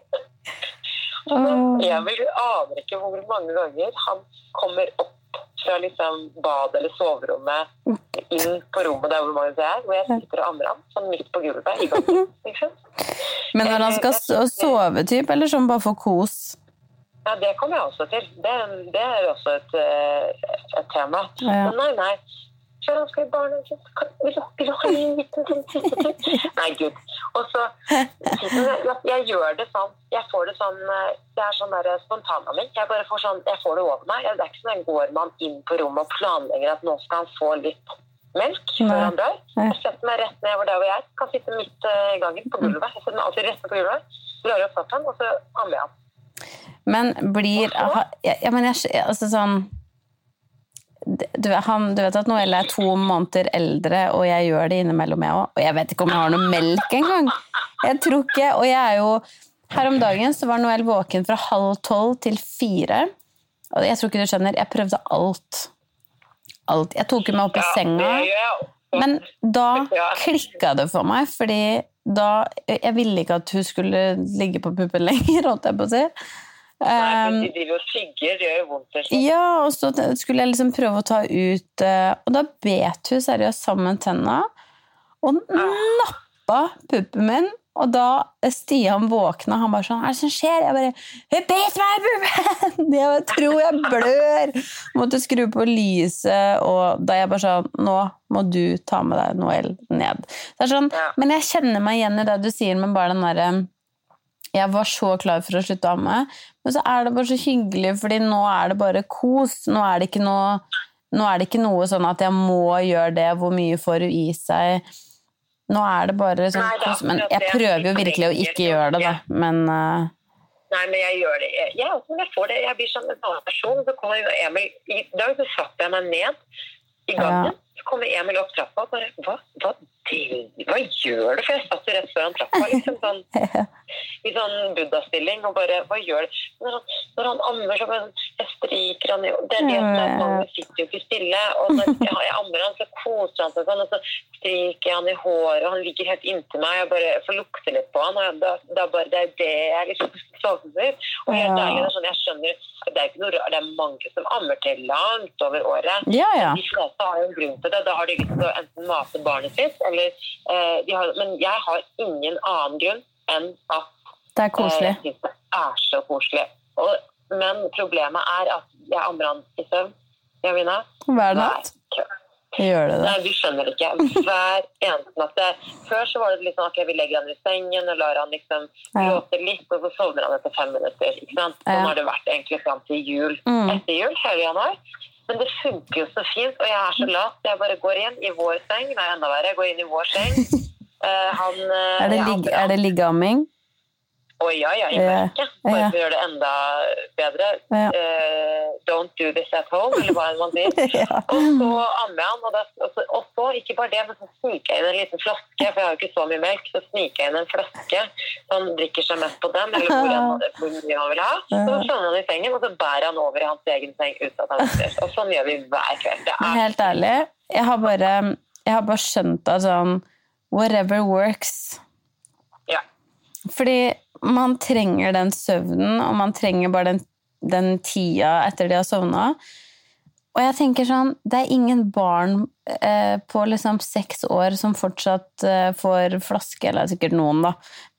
Emil aner ikke hvor mange ganger han kommer opp fra liksom bad eller soverommet inn på rommet der hvor Magnus er, hvor jeg sitter og ammer ham, sånn midt på gulvet i gangen. Men når han skal sove, typ, eller sånn bare for kos? Ja, det kommer jeg også til. Det, det er også et, eh, et tema. Ja. Men nei, nei. Han skal i barnehagen, vil du vil du ha en liten sånn? Nei, gud. Og så jeg, jeg gjør det sånn Jeg får det sånn eh, Det er sånn der spontanamming. Jeg bare får sånn Jeg får det over meg. Det er ikke sånn jeg går man inn på rommet og planlegger at nå skal han få litt melk før han dør. Jeg setter meg rett ned hvor der hvor jeg. Kan sitte midt eh, i gangen på gulvet. Jeg setter meg alltid rett ned på gulvet. Drar opp fatteren, og så ammer jeg han. Men blir ja, ja, men jeg, altså sånn du, han, du vet at Noelle er to måneder eldre, og jeg gjør det innimellom, jeg òg. Og jeg vet ikke om jeg har noe melk engang! Jeg tror ikke, og jeg er jo Her om dagen så var Noelle våken fra halv tolv til fire. Og jeg tror ikke du skjønner, jeg prøvde alt. Alt. Jeg tok henne opp i senga. Men da klikka det for meg, fordi da Jeg ville ikke at hun skulle ligge på puppen lenger, holdt jeg på å si. Nei, Um, de driver og tygger, det gjør jo vondt. ja, og så skulle jeg liksom prøve å ta ut eh, Og da bet hun seriøst sammen tenna og nappa puppen min. Og da Stian våkna, han bare sånn 'Hva er det som skjer?' Jeg bare 'Hun bet meg i puppen!' Jeg tror jeg blør! Måtte skru på lyset, og da jeg bare sånn 'Nå må du ta med deg Noel ned'. Det er sånn. Men jeg kjenner meg igjen i det du sier men bare den derre jeg var så klar for å slutte å amme, men så er det bare så hyggelig, fordi nå er det bare kos. Nå er det ikke noe, er det ikke noe sånn at jeg må gjøre det, hvor mye får hun i seg. Nå er det bare sånn Nei, kos. Men jeg prøver jo virkelig å ikke gjøre det, da. Men uh... Nei, men jeg gjør det. Jeg, jeg, men jeg får det. Jeg blir som en annen person. Så kommer Emil I dag så satte jeg meg ned i gangen. Så kommer Emil opp trappa og bare Hva, hva, hva gjør du? For jeg satt jo rett foran trappa, liksom sånn, i sånn buddha-stilling, og bare Hva gjør du? Når han, når han ammer, så bare jeg stryker han jo Det er det som er at han sitter jo ikke stille. Og når jeg, jeg ammer han, så koser han seg sånn, og så stryker jeg han i håret, og han ligger helt inntil meg. Jeg bare får lukte litt på han, og jeg, da, da bare, det er det jeg liksom savner. Og helt ærlig, det er sånn, jeg skjønner det er ikke noe det er mange som ammer til langt over året. ja, ja. De fleste har jo en grunn til det. Da har de lyst til å enten mate barnet sitt, eller eh, de har, Men jeg har ingen annen grunn enn at Det er eh, jeg syns det er så koselig. Og, men problemet er at jeg ammer han i søvn. Javina? Hver natt gjør det det. Nei, du skjønner ikke. Hver eneste natt. Før så var det litt sånn at vi legger han i sengen og lar han liksom Ja. litt, og så sovner han etter fem minutter. ikke sant? Sånn Ja. har det vært egentlig fram til jul. Mm. Etter jul, hele januar. Men det funker jo så fint, og jeg er så lat. Jeg bare går inn i vår seng. Nei, enda verre. Jeg går inn i vår seng. Uh, han eh, Er det, ligg, er det liggeamming? Å ja, ja, i Ja. Bare for å gjøre det enda bedre. Eh, don't do this at home, eller hva enn man sier. Og så ammer han, og, det, og så, ikke bare det, men så sniker jeg inn en liten flaske, for jeg har jo ikke så mye melk, så sniker jeg inn en flaske, så han drikker seg mest på den, eller hvor, han, hvor mye han vil ha. Så slår han i sengen, og så bærer han over i hans egen seng uten at han ser. Og sånn gjør vi hver kveld. Det er helt ærlig, jeg har bare, jeg har bare skjønt at sånn Whatever works. ja. Fordi man trenger den søvnen, og man trenger bare den, den tida etter de har sovna. Og jeg tenker sånn, det er ingen barn eh, på liksom seks år som fortsatt eh, får flaske, eller sikkert noen, da,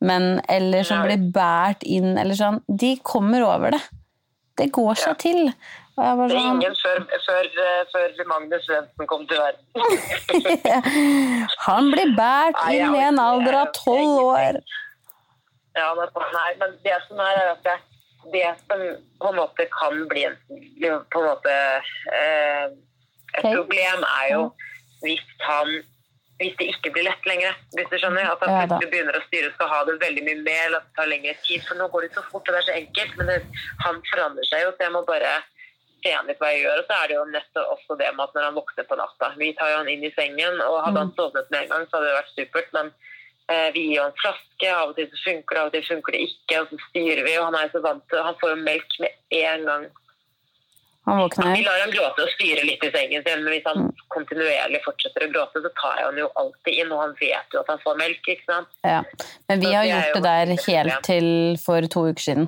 men, eller som blir båret inn, eller sånn. De kommer over det. Det går seg Ja. til. Var Det er sånn ingen før, før, eh, før Magnus Svendsen kom til verden. Han blir båret inn i en alder av tolv år. Ja, nei, men det som er, er at det, det som på en måte kan bli på en måte, eh, et okay. problem, er jo hvis han hvis det ikke blir lett lenger. Hvis du skjønner At han Ja, plutselig begynner å styre skal ha det veldig mye mer, eller at det tar lengre tid. For nå går det så fort, og det er så enkelt. Men det, han forandrer seg jo, så jeg må bare se an litt hva jeg gjør. Og så er det jo nettopp også det med at når han våkner på natta Vi tar jo han inn i sengen, og hadde Mm. han sovnet med en gang, så hadde det vært supert. Men vi gir en flaske, av og til så funker det, av og til funker det ikke. Og så styrer vi, og han er så vant til Han får jo melk med en gang. Han Vi lar han gråte og styre litt i sengen sin, men hvis han Mm. kontinuerlig fortsetter å gråte, så tar jeg han jo alltid inn, og han vet jo at han får melk, ikke sant. Ja. Men vi Så har det gjort det der helt problem. til for to uker siden.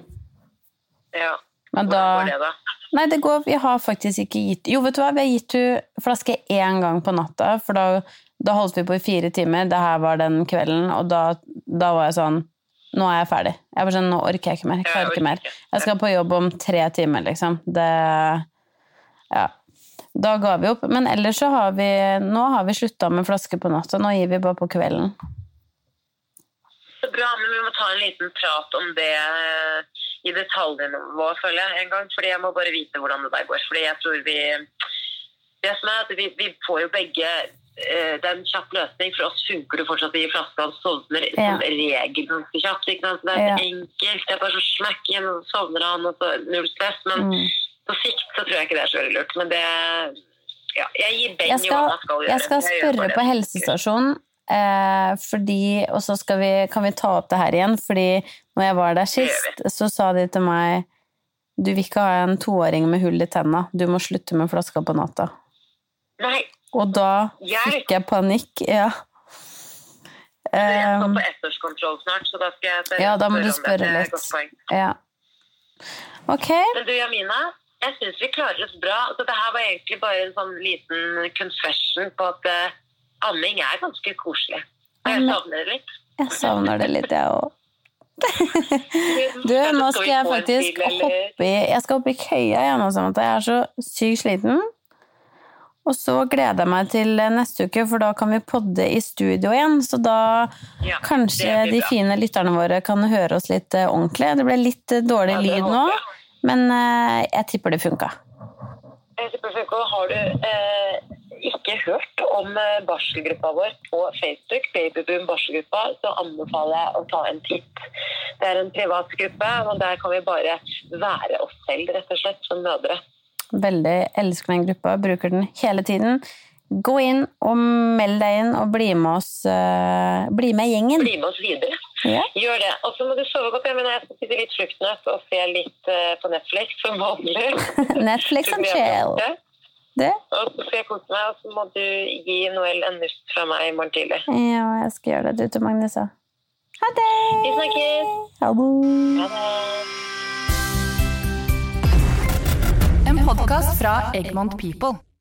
Ja. Men Hvordan da går det, da? Nei, det går, vi har faktisk ikke gitt Jo, vet du hva, vi har gitt henne flaske én gang på natta, for da, da holdt vi på i fire timer. Det her var den kvelden, og da, da var jeg sånn Nå er jeg ferdig. Jeg sånn, Nå orker jeg ikke mer. Jeg klarer ikke mer. Jeg skal på jobb om tre timer, liksom. Det Ja. Da ga vi opp. Men ellers så har vi Nå har vi slutta med flaske på natta. Nå gir vi bare på kvelden. Så bra, men vi må ta en liten prat om det i i detaljnivå, føler jeg, en gang. Fordi jeg må bare vite hvordan det der går. Fordi jeg tror vi Det som er at vi, vi får jo begge eh, Det er en kjapp løsning. For oss funker det fortsatt i flaska og sovner Ja. som regel ganske kjapt. Ikke sant? Det er Ja. enkelt. Det er bare så smekk igjen, og så sovner han, og så null stress. Men Mm. på sikt så tror jeg ikke det er så veldig lurt. Men det ja, Jeg gir Benny Jeg hva han skal gjøre. jeg skal spørre jeg på helsestasjonen, eh, fordi, og så skal vi, kan vi ta opp det her igjen. Fordi når jeg var der sist, så sa de til meg du vil ikke ha en toåring med hull i tenna, du må slutte med flaska på natta. Nei, Og da fikk jeg panikk, ja. jeg skal på ettårskontroll snart, så da skal jeg spørre Ja, da må du om spørre er et litt. ja. Ok, Men du, Jamina, jeg syns vi klarer oss bra. Altså, det her var egentlig bare en sånn liten confession på at uh, amming er ganske koselig. Og jeg savner det litt. jeg savner det litt, jeg òg. Du, nå skal jeg faktisk hoppe i Jeg skal hoppe i køya jeg nå, Samantha. Jeg er så sykt sliten. Og så gleder jeg meg til neste uke, for da kan vi podde i studio igjen. Så da Ja, kanskje de fine lytterne våre kan høre oss litt eh, ordentlig. Det ble litt eh, dårlig Ja, lyd nå, men eh, jeg tipper det funka. Jeg tipper det funka. Har du eh, ikke hørt om barselgruppa vår på Facebook, Babyboom barselgruppa, så anbefaler jeg å ta en titt. Det er en privat gruppe, og der kan vi bare være oss selv, rett og slett, som mødre. Veldig elsker den gruppa, bruker den hele tiden. Gå inn og meld deg inn og bli med oss. uh, bli med gjengen. Bli med oss videre. Ja. Gjør det. Og så må du sove godt. Jeg, mener, jeg skal sitte litt fruktnøtt og se litt uh, på Netflix som vanlig. Netflix and chill. Det? Og så skal jeg kose meg, og så må du gi Noel en nuss fra meg i morgen tidlig. Ja, jeg skal gjøre det. Du til Magnus, òg. Ha det! Vi snakkes! Ha det! En podkast fra Egmont People.